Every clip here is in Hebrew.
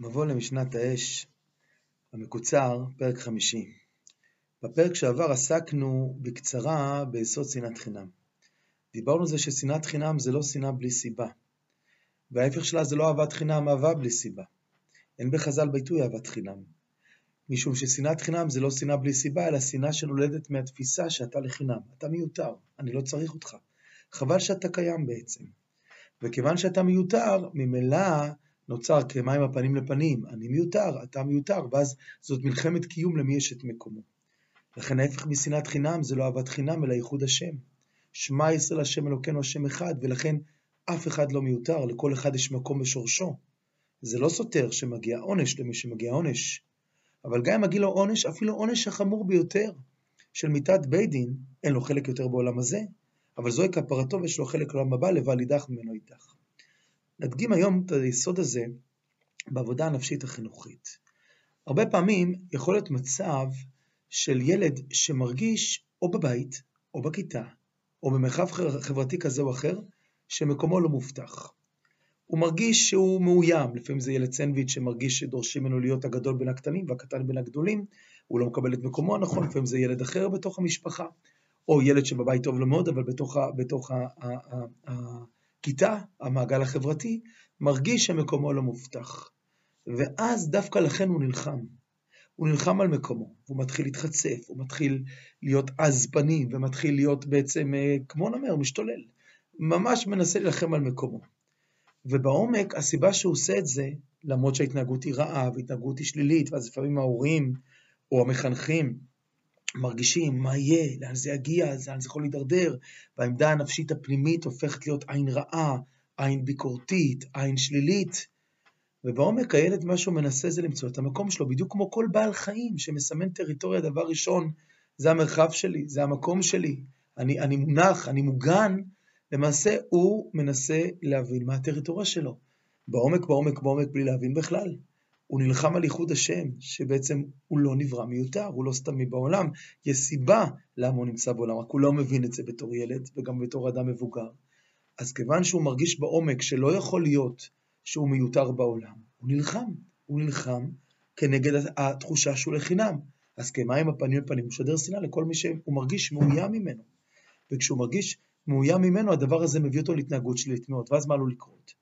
מבוא למשנת האש המקוצר, פרק חמישי. בפרק שעבר עסקנו בקצרה ביסוד שנאת חינם. דיברנו על זה ששנאת חינם זה לא שנאה בלי סיבה, וההפך שלה זה לא אהבת חינם, אהבה בלי סיבה. אין בחז"ל ביטוי אהבת חינם, משום ששנאת חינם זה לא שנאה בלי סיבה, אלא שנאה שנולדת מהתפיסה שאתה לחינם. אתה מיותר, אני לא צריך אותך. חבל שאתה קיים בעצם. וכיוון שאתה מיותר, ממילא נוצר כמים הפנים לפנים, אני מיותר, אתה מיותר, ואז זאת מלחמת קיום למי יש את מקומו. לכן ההפך משנאת חינם זה לא אהבת חינם, אלא ייחוד השם. שמע ישראל השם אלוקינו השם אחד, ולכן אף אחד לא מיותר, לכל אחד יש מקום בשורשו. זה לא סותר שמגיע עונש למי שמגיע עונש, אבל גם אם מגיע לו עונש, אפילו עונש החמור ביותר של מיתת בית דין, אין לו חלק יותר בעולם הזה, אבל זוהי כפרתו ויש לו חלק לעולם הבא, לבל יידח ממנו יידח. נדגים היום את היסוד הזה בעבודה הנפשית החינוכית. הרבה פעמים יכול להיות מצב של ילד שמרגיש או בבית, או בכיתה, או במרחב חברתי כזה או אחר, שמקומו לא מובטח. הוא מרגיש שהוא מאוים, לפעמים זה ילד סנדוויץ' שמרגיש שדורשים ממנו להיות הגדול בין הקטנים והקטן בין הגדולים, הוא לא מקבל את מקומו הנכון, לפעמים זה ילד אחר בתוך המשפחה, או ילד שבבית טוב לו מאוד, אבל בתוך, בתוך הכיתה, המעגל החברתי, מרגיש שמקומו לא מובטח. ואז דווקא לכן הוא נלחם. הוא נלחם על מקומו, הוא מתחיל להתחצף, הוא מתחיל להיות עז פנים, ומתחיל להיות בעצם, אה, כמו נאמר, משתולל. ממש מנסה להילחם על מקומו. ובעומק, הסיבה שהוא עושה את זה, למרות שההתנהגות היא רעה והתנהגות היא שלילית, ואז לפעמים ההורים או המחנכים מרגישים מה יהיה, לאן זה יגיע, לאן זה יכול להידרדר, והעמדה הנפשית הפנימית הופכת להיות עין רעה, עין ביקורתית, עין שלילית. ובעומק הילד מה שהוא מנסה זה למצוא את המקום שלו, בדיוק כמו כל בעל חיים שמסמן טריטוריה, דבר ראשון, זה המרחב שלי, זה המקום שלי, אני, אני מונח, אני מוגן, למעשה הוא מנסה להבין מה הטריטוריה שלו. בעומק, בעומק, בעומק, בלי להבין בכלל. הוא נלחם על ייחוד השם, שבעצם הוא לא נברא מיותר, הוא לא סתמי בעולם. יש סיבה למה הוא נמצא בעולם, רק הוא לא מבין את זה בתור ילד וגם בתור אדם מבוגר. אז כיוון שהוא מרגיש בעומק שלא יכול להיות שהוא מיותר בעולם, הוא נלחם. הוא נלחם כנגד התחושה שהוא לחינם. אז כמים הפנים לפנים, הוא משדר שנאה לכל מי שהוא מרגיש מאוים ממנו. וכשהוא מרגיש מאוים ממנו, הדבר הזה מביא אותו להתנהגות שלילית מאוד. ואז מה עלול לקרות?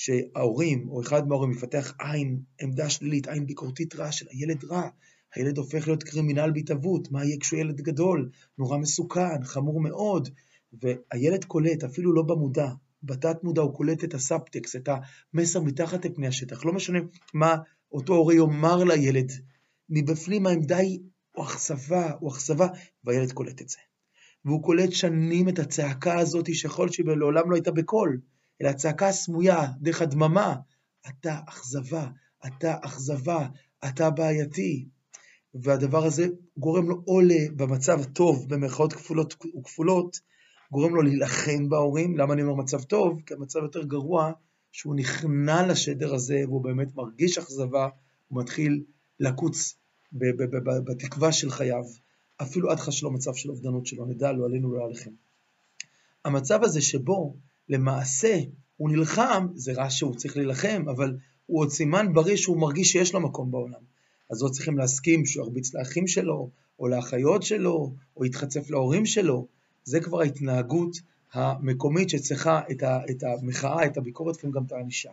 שההורים, או אחד מההורים, יפתח עין, עמדה שלילית, עין ביקורתית רעה של הילד רע, הילד הופך להיות criminal בהתהוות, מה יהיה כשהוא ילד גדול, נורא מסוכן, חמור מאוד, והילד קולט, אפילו לא במודע, בתת מודע הוא קולט את הסאבטקסט, את המסר מתחת לפני השטח, לא משנה מה אותו הורה יאמר לילד, מבפנים העמדה היא או אכזבה, או אכזבה, והילד קולט את זה. והוא קולט שנים את הצעקה הזאת, שיכול לעולם לא הייתה בקול, אלא הצעקה הסמויה, דרך הדממה, אתה אכזבה, אתה אכזבה, אתה בעייתי. והדבר הזה גורם לו או במצב הטוב, במרכאות כפולות וכפולות, גורם לו להילחם בהורים. למה אני אומר מצב טוב? כי המצב יותר גרוע, שהוא נכנע לשדר הזה, והוא באמת מרגיש אכזבה, הוא מתחיל לקוץ בתקווה של חייו, אפילו עד חשלו מצב של אובדנות שלו, נדע לא עלינו ולא עליכם. המצב הזה שבו למעשה הוא נלחם, זה רע שהוא צריך להילחם, אבל הוא עוד סימן בריא שהוא מרגיש שיש לו מקום בעולם. אז לא צריכים להסכים שהוא ירביץ לאחים שלו, או לאחיות שלו, או יתחצף להורים שלו. זה כבר ההתנהגות המקומית שצריכה את, ה, את המחאה, את הביקורת, לפעמים גם את הענישה.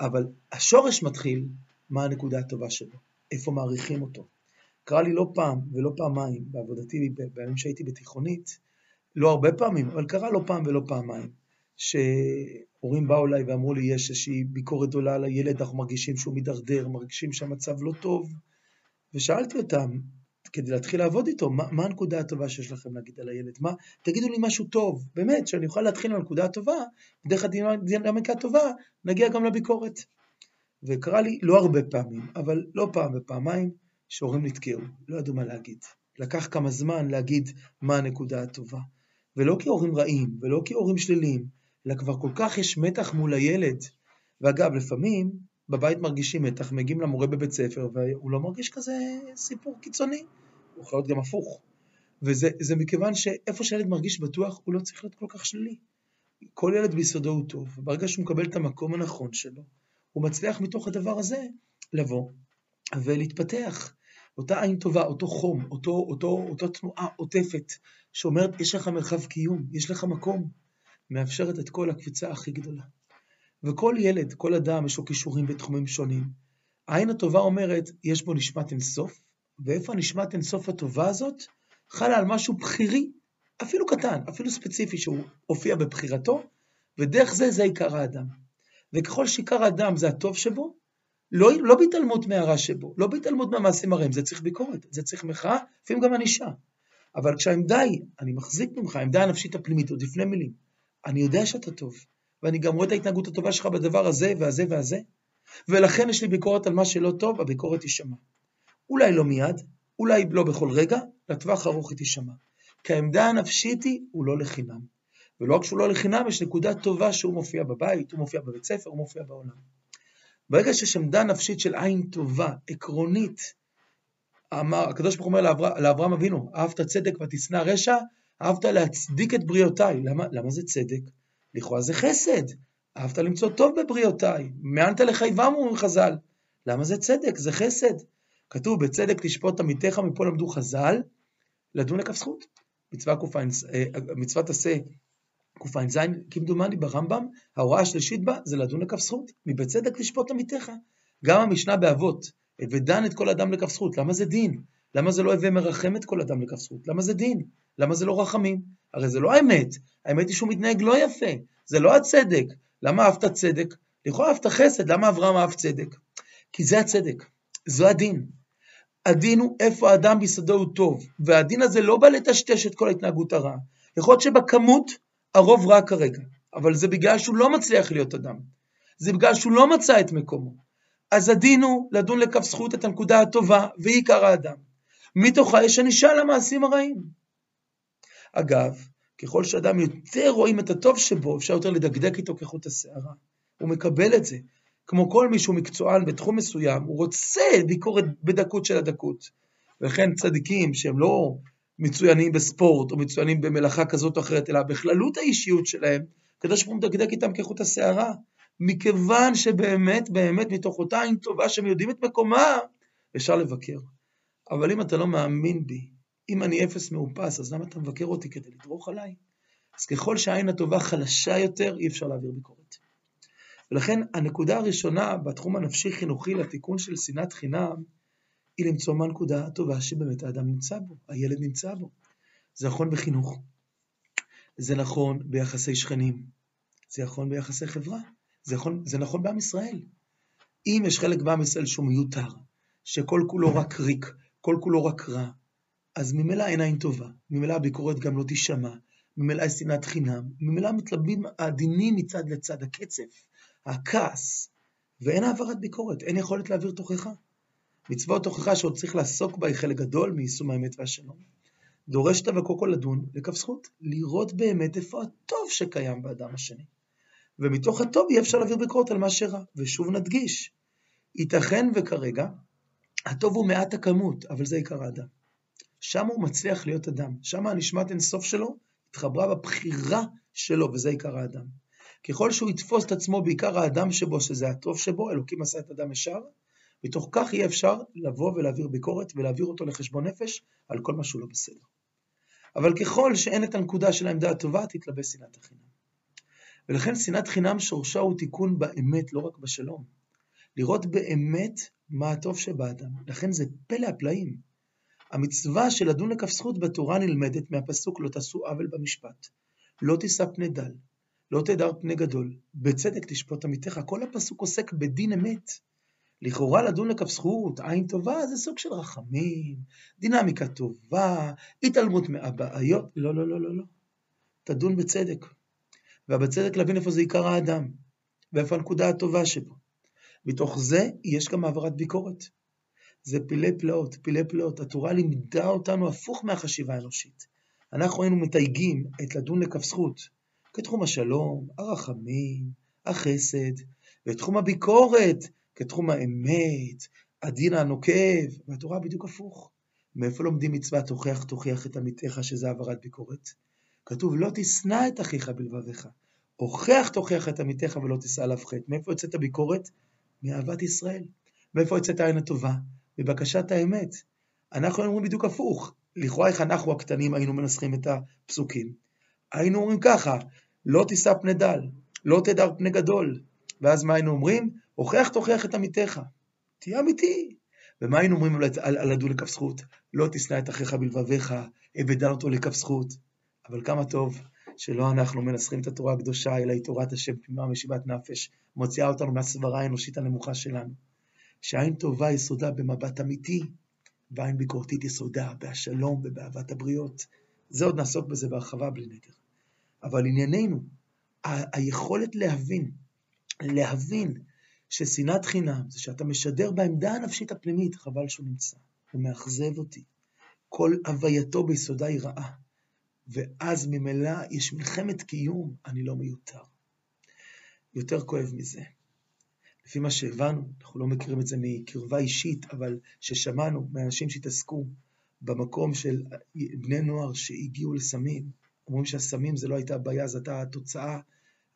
אבל השורש מתחיל, מה הנקודה הטובה שלו, איפה מעריכים אותו. קרה לי לא פעם ולא פעמיים בעבודתי בימים שהייתי בתיכונית, לא הרבה פעמים, אבל קרה לא פעם ולא פעמיים, שהורים באו אליי ואמרו לי, יש איזושהי ביקורת גדולה על הילד, אנחנו מרגישים שהוא מידרדר, מרגישים שהמצב לא טוב, ושאלתי אותם, כדי להתחיל לעבוד איתו, מה, מה הנקודה הטובה שיש לכם להגיד על הילד? מה, תגידו לי משהו טוב, באמת, שאני אוכל להתחיל מהנקודה הטובה, ודרך הדינמיקה הטובה, נגיע גם לביקורת. וקרה לי לא הרבה פעמים, אבל לא פעם ופעמיים, שהורים נתקעו, לא ידעו מה להגיד. לקח כמה זמן להגיד מה הנקודה הטובה. ולא כי הורים רעים, ולא כי הורים שליליים, אלא כבר כל כך יש מתח מול הילד. ואגב, לפעמים בבית מרגישים מתח, מגיעים למורה בבית ספר, והוא לא מרגיש כזה סיפור קיצוני, הוא יכול להיות גם הפוך. וזה מכיוון שאיפה שהילד מרגיש בטוח, הוא לא צריך להיות כל כך שלילי. כל ילד ביסודו הוא טוב, וברגע שהוא מקבל את המקום הנכון שלו, הוא מצליח מתוך הדבר הזה לבוא ולהתפתח. אותה עין טובה, אותו חום, אותו, אותו, אותו תנועה עוטפת, שאומרת, יש לך מרחב קיום, יש לך מקום, מאפשרת את כל הקפיצה הכי גדולה. וכל ילד, כל אדם, יש לו כישורים בתחומים שונים. העין הטובה אומרת, יש בו נשמת אינסוף, ואיפה הנשמת אינסוף הטובה הזאת? חלה על משהו בכירי, אפילו קטן, אפילו ספציפי, שהוא הופיע בבחירתו, ודרך זה זה עיקר האדם. וככל שעיקר האדם זה הטוב שבו, לא, לא בהתעלמות מהרע שבו, לא בהתעלמות מהמעשים הרעים, זה צריך ביקורת, זה צריך מחאה, לפעמים גם ענישה. אבל כשהעמדה היא, אני מחזיק ממך, העמדה הנפשית הפנימית, עוד לפני מילים, אני יודע שאתה טוב, ואני גם רואה את ההתנהגות הטובה שלך בדבר הזה והזה והזה, ולכן יש לי ביקורת על מה שלא טוב, הביקורת תישמע. אולי לא מיד, אולי לא בכל רגע, לטווח ארוך היא תישמע. כי העמדה הנפשית היא, הוא לא לחינם. ולא רק שהוא לא לחינם, יש נקודה טובה שהוא מופיע בבית, הוא מופיע בבית ספר, הוא מופיע בעולם. ברגע שיש עמדה נפשית של עין טובה, עקרונית, אמר, הקדוש ברוך הוא אומר לאבר, לאברהם אבינו, אהבת צדק ותשנא רשע, אהבת להצדיק את בריאותיי. למה, למה זה צדק? לכאורה זה חסד. אהבת למצוא טוב בבריאותיי. מאנת לחייבם, אומרים חז"ל. למה זה צדק? זה חסד. כתוב, בצדק תשפוט עמיתך, מפה למדו חז"ל, לדון לכף זכות. מצווה ק"ע, אה, מצוות עשה קע"ז, כמדומני ברמב"ם, ההוראה השלישית בה זה לדון לכף זכות, מבצדק לשפוט עמיתך. גם המשנה באבות, ודן את כל אדם לכף זכות, למה זה דין? למה זה לא הווה מרחם את כל אדם לכף זכות? למה זה דין? למה זה לא רחמים? הרי זה לא האמת, האמת היא שהוא מתנהג לא יפה, זה לא הצדק. למה אהבת צדק? לכאורה אהבת חסד, למה אברהם אהב צדק? כי זה הצדק, זו הדין. הדין הוא איפה האדם ביסודו הוא טוב, והדין הזה לא בא לטשטש את כל ההתנהגות הרעה. יכול להיות שבכמות הרוב רע כרגע, אבל זה בגלל שהוא לא מצליח להיות אדם. זה בגלל שהוא לא מצא את מקומו. אז הדין הוא לדון לכף זכות את הנקודה הטובה ועיקר האדם. מתוכה יש ענישה למעשים הרעים. אגב, ככל שאדם יותר רואים את הטוב שבו, אפשר יותר לדקדק איתו כחוט השערה. הוא מקבל את זה. כמו כל מי שהוא מקצוען בתחום מסוים, הוא רוצה ביקורת בדקות של הדקות. ולכן צדיקים שהם לא מצוינים בספורט או מצוינים במלאכה כזאת או אחרת, אלא בכללות האישיות שלהם, הקדוש ברוך הוא מדקדק איתם כחוט השערה, מכיוון שבאמת, באמת, מתוך אותה עין טובה שהם יודעים את מקומה, אפשר לבקר. אבל אם אתה לא מאמין בי, אם אני אפס מאופס, אז למה אתה מבקר אותי כדי לדרוך עליי? אז ככל שהעין הטובה חלשה יותר, אי אפשר להעביר ביקורת. ולכן הנקודה הראשונה בתחום הנפשי-חינוכי לתיקון של שנאת חינם, היא למצוא מה הנקודה הטובה שבאמת האדם נמצא בו, הילד נמצא בו. זה נכון בחינוך, זה נכון ביחסי שכנים, זה נכון ביחסי חברה, זה נכון, זה נכון בעם ישראל. אם יש חלק בעם ישראל שהוא מיותר, שכל כולו רק ריק, כל כולו רק רע, אז ממילא עין טובה, ממילא הביקורת גם לא תישמע, ממילא יש שנאת חינם, ממילא מתלבאים הדינים מצד לצד, הקצף, הכעס, ואין העברת ביקורת, אין יכולת להעביר תוכחה. מצוות תוכחה שעוד צריך לעסוק בה היא חלק גדול מיישום האמת והשלום. דורשת אבל קודם כל לדון לכף זכות, לראות באמת איפה הטוב שקיים באדם השני. ומתוך הטוב יהיה אפשר להעביר ביקורת על מה שרע. ושוב נדגיש, ייתכן וכרגע הטוב הוא מעט הכמות, אבל זה עיקר האדם. שם הוא מצליח להיות אדם, שם הנשמת אינסוף שלו התחברה בבחירה שלו, וזה עיקר האדם. ככל שהוא יתפוס את עצמו בעיקר האדם שבו, שזה הטוב שבו, אלוקים עשה את אדם ישר, מתוך כך יהיה אפשר לבוא ולהעביר ביקורת ולהעביר אותו לחשבון נפש על כל מה שהוא לא בסדר. אבל ככל שאין את הנקודה של העמדה הטובה, תתלבש שנאת החינם. ולכן שנאת חינם שורשה הוא תיקון באמת, לא רק בשלום. לראות באמת מה הטוב שבאדם. לכן זה פלא הפלאים. המצווה של לדון לכף זכות בתורה נלמדת מהפסוק לא תעשו עוול במשפט. לא תישא פני דל, לא תדר פני גדול, בצדק תשפוט עמיתך. כל הפסוק עוסק בדין אמת. לכאורה לדון לכף זכות, עין טובה, זה סוג של רחמים, דינמיקה טובה, התעלמות מהבעיות. לא, לא, לא, לא, לא. תדון בצדק. ובצדק להבין איפה זה עיקר האדם, ואיפה הנקודה הטובה שבו. מתוך זה יש גם העברת ביקורת. זה פילי פלאות, פילי פלאות. התורה לימדה אותנו הפוך מהחשיבה האנושית. אנחנו היינו מתייגים את לדון לכף זכות כתחום השלום, הרחמים, החסד, ותחום הביקורת כתחום האמת, הדין הנוקב, והתורה בדיוק הפוך. מאיפה לומדים מצוות תוכיח תוכיח את עמיתך שזה העברת ביקורת? כתוב לא תשנא את אחיך בלבביך, הוכח תוכיח את עמיתך ולא תישא עליו חטא. מאיפה יוצאת הביקורת? מאהבת ישראל. מאיפה יוצאת העין הטובה? מבקשת האמת. אנחנו אומרים בדיוק הפוך. לכאורה איך אנחנו הקטנים היינו מנסחים את הפסוקים? היינו אומרים ככה, לא תישא פני דל, לא תדר פני גדול. ואז מה היינו אומרים? הוכח תוכיח את עמיתך. תהיה אמיתי. ומה היינו אומרים על, על, על הדו לכף זכות? לא תשנא את אחיך בלבביך, אבדל אותו לכף זכות. אבל כמה טוב שלא אנחנו מנסחים את התורה הקדושה, אלא היא תורת השם פנימה משיבת נפש, מוציאה אותנו מהסברה האנושית הנמוכה שלנו. שעין טובה יסודה במבט אמיתי, ועין ביקורתית יסודה בהשלום ובאהבת הבריות. זה עוד נעסוק בזה בהרחבה בלי נדר. אבל ענייננו, ה- היכולת להבין, להבין ששנאת חינם זה שאתה משדר בעמדה הנפשית הפנימית, חבל שהוא נמצא, הוא מאכזב אותי. כל הווייתו ביסודה היא רעה. ואז ממילא יש מלחמת קיום, אני לא מיותר. יותר כואב מזה. לפי מה שהבנו, אנחנו לא מכירים את זה מקרבה אישית, אבל ששמענו מאנשים שהתעסקו במקום של בני נוער שהגיעו לסמים, אומרים שהסמים זה לא הייתה הבעיה, זו הייתה התוצאה,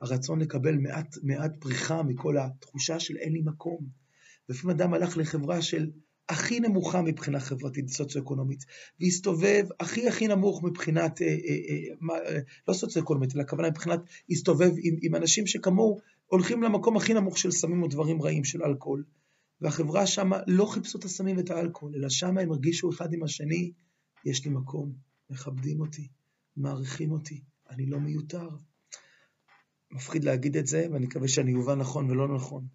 הרצון לקבל מעט, מעט פריחה מכל התחושה של אין לי מקום. לפעמים אדם הלך לחברה של הכי נמוכה מבחינה חברתית סוציו-אקונומית, והסתובב הכי הכי נמוך מבחינת, אה, אה, אה, לא סוציו-אקונומית, אלא הכוונה מבחינת, הסתובב עם, עם אנשים שכמוהו הולכים למקום הכי נמוך של סמים או דברים רעים של אלכוהול. והחברה שם לא חיפשו את הסמים ואת האלכוהול, אלא שם הם הרגישו אחד עם השני, יש לי מקום, מכבדים אותי, מעריכים אותי, אני לא מיותר. מפחיד להגיד את זה, ואני מקווה שאני אובן נכון ולא נכון.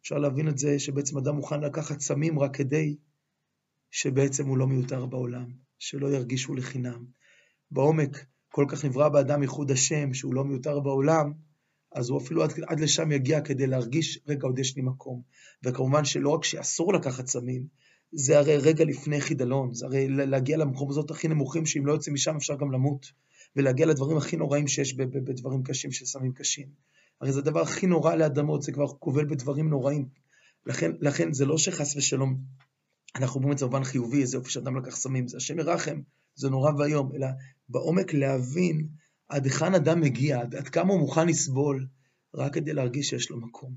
אפשר להבין את זה שבעצם אדם מוכן לקחת סמים רק כדי שבעצם הוא לא מיותר בעולם, שלא ירגישו לחינם. בעומק כל כך נברא באדם ייחוד השם, שהוא לא מיותר בעולם, אז הוא אפילו עד, עד לשם יגיע כדי להרגיש, רגע, עוד יש לי מקום. וכמובן שלא רק שאסור לקחת סמים, זה הרי רגע לפני חידלון, זה הרי להגיע למחוזות הכי נמוכים, שאם לא יוצא משם אפשר גם למות, ולהגיע לדברים הכי נוראים שיש בדברים קשים של סמים קשים. הרי זה הדבר הכי נורא לאדמות, זה כבר גובל בדברים נוראים. לכן, לכן זה לא שחס ושלום, אנחנו אומרים את זה במובן חיובי, איזה יופי שאדם לקח סמים, זה השם ירחם, זה נורא ואיום, אלא בעומק להבין עד היכן אדם מגיע, עד, עד כמה הוא מוכן לסבול, רק כדי להרגיש שיש לו מקום.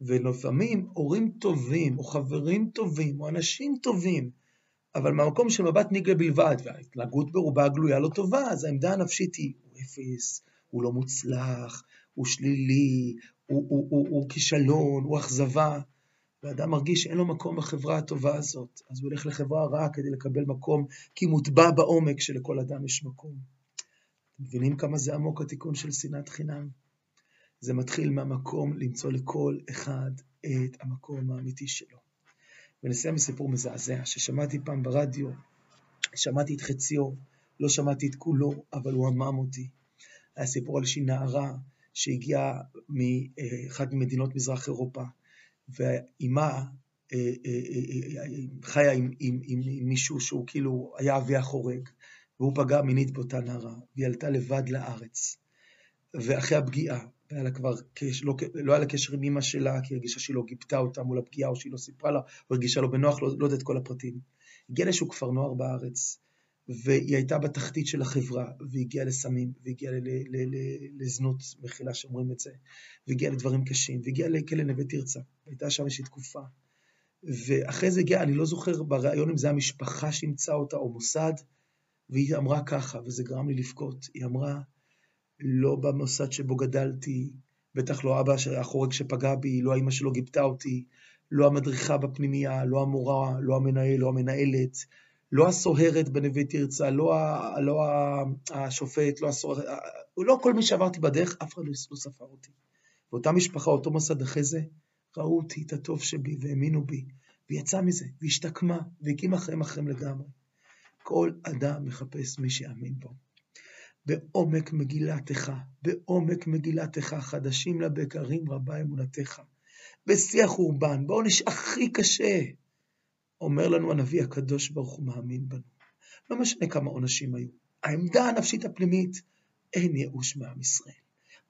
ולפעמים הורים טובים, או חברים טובים, או אנשים טובים, אבל מהמקום של מבט ניגלה בלבד, וההתנהגות ברובה גלויה לא טובה, אז העמדה הנפשית היא, הוא אפס, הוא לא מוצלח, הוא שלילי, הוא, הוא, הוא, הוא כישלון, הוא אכזבה. ואדם מרגיש שאין לו מקום בחברה הטובה הזאת, אז הוא הולך לחברה רעה כדי לקבל מקום, כי מוטבע בעומק שלכל אדם יש מקום. אתם מבינים כמה זה עמוק התיקון של שנאת חינם? זה מתחיל מהמקום למצוא לכל אחד את המקום האמיתי שלו. ונסיים בסיפור מזעזע ששמעתי פעם ברדיו, שמעתי את חציו, לא שמעתי את כולו, אבל הוא עמם אותי. היה סיפור על איזושהי נערה שהגיעה מאחת ממדינות מזרח אירופה, ואימה אה, אה, אה, חיה עם, עם, עם, עם מישהו שהוא כאילו היה אבי החורג, והוא פגע מינית באותה נערה, והיא עלתה לבד לארץ. ואחרי הפגיעה, היה לה כבר קשר, לא, לא היה לה קשר עם אמא שלה, כי הרגישה שהיא לא גיבתה אותה מול הפגיעה, או שהיא לא סיפרה לה, או הרגישה לא בנוח, לא, לא יודע את כל הפרטים. הגיעה לאיזשהו כפר נוער בארץ, והיא הייתה בתחתית של החברה, והגיעה לסמים, והגיעה לזנות, מחילה שאומרים את זה, והגיעה לדברים קשים, והגיעה לכלא נווה תרצה, והייתה שם איזושהי תקופה. ואחרי זה הגיעה, אני לא זוכר בריאיון אם זה המשפחה שאימצה אותה או מוסד, והיא אמרה ככה, וזה גרם לי לבכות, היא אמרה, לא במוסד שבו גדלתי, בטח לא אבא החורג שפגע בי, לא האמא שלו גיבתה אותי, לא המדריכה בפנימייה, לא המורה, לא המנהל, לא המנהלת, לא הסוהרת בנווה תרצה, לא, ה, לא השופט, לא הסוהרת, לא כל מי שעברתי בדרך, אף אחד לא, לא ספר אותי. ואותה משפחה, אותו מוסד אחרי זה, ראו אותי, את הטוב שבי, והאמינו בי, ויצא מזה, והשתקמה, והקימה חיים אחרים לגמרי. כל אדם מחפש מי שיאמין בו. בעומק מגילתך, בעומק מגילתך, חדשים לבקרים רבה אמונתך. בשיא החורבן, בעונש הכי קשה, אומר לנו הנביא הקדוש ברוך הוא מאמין בנו. לא משנה כמה עונשים היו. העמדה הנפשית הפנימית, אין ייאוש מעם ישראל.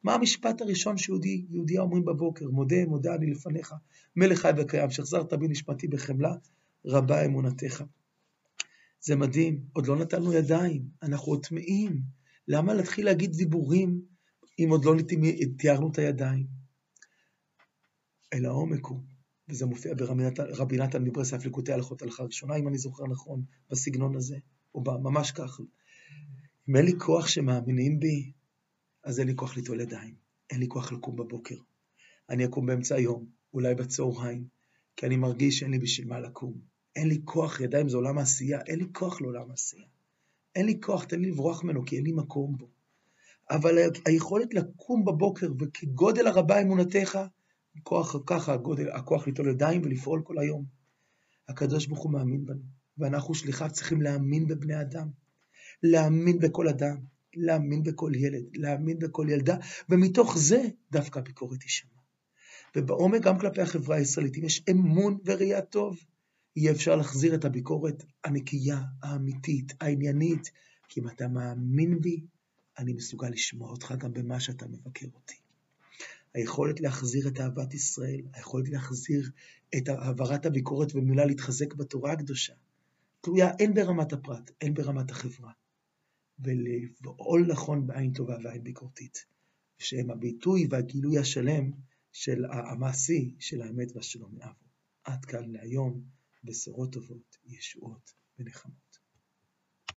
מה המשפט הראשון שיהודי, יהודיה אומרים בבוקר? מודה, מודה אני לפניך, מלך חי וקיים, שחזרת בי נשמתי בחמלה, רבה אמונתך. זה מדהים, עוד לא נתנו ידיים, אנחנו עוד טמאים. למה להתחיל להגיד דיבורים אם עוד לא תיארנו את הידיים? אלא העומק הוא, וזה מופיע ברבי נתן מברסלב ליקוטי הלכות הלכה ראשונה, אם אני זוכר נכון, בסגנון הזה, או ממש כך. אם אין לי כוח שמאמינים בי, אז אין לי כוח ליטול ידיים, אין לי כוח לקום בבוקר. אני אקום באמצע היום, אולי בצהריים, כי אני מרגיש שאין לי בשביל מה לקום. אין לי כוח, ידיים זה עולם העשייה, אין לי כוח לעולם העשייה. אין לי כוח, תן לי לברוח ממנו, כי אין לי מקום בו. אבל היכולת לקום בבוקר, וכגודל הרבה אמונתך, כוח, ככה הגודל, הכוח ליטול ידיים ולפעול כל היום. הקדוש ברוך הוא מאמין בנו, ואנחנו שליחיו צריכים להאמין בבני אדם, להאמין בכל אדם, להאמין בכל ילד, להאמין בכל ילדה, ומתוך זה דווקא הביקורת תישמע. ובעומק גם כלפי החברה הישראלית, אם יש אמון וראייה טוב, יהיה אפשר להחזיר את הביקורת הנקייה, האמיתית, העניינית, כי אם אתה מאמין בי, אני מסוגל לשמוע אותך גם במה שאתה מבקר אותי. היכולת להחזיר את אהבת ישראל, היכולת להחזיר את העברת הביקורת ומילה להתחזק בתורה הקדושה, תלויה הן ברמת הפרט, הן ברמת החברה. ולפעול נכון בעין טובה ועין ביקורתית, שהם הביטוי והגילוי השלם של המעשי של האמת והשלום מאבו. עד כאן להיום, בשורות טובות, ישועות ונחמות.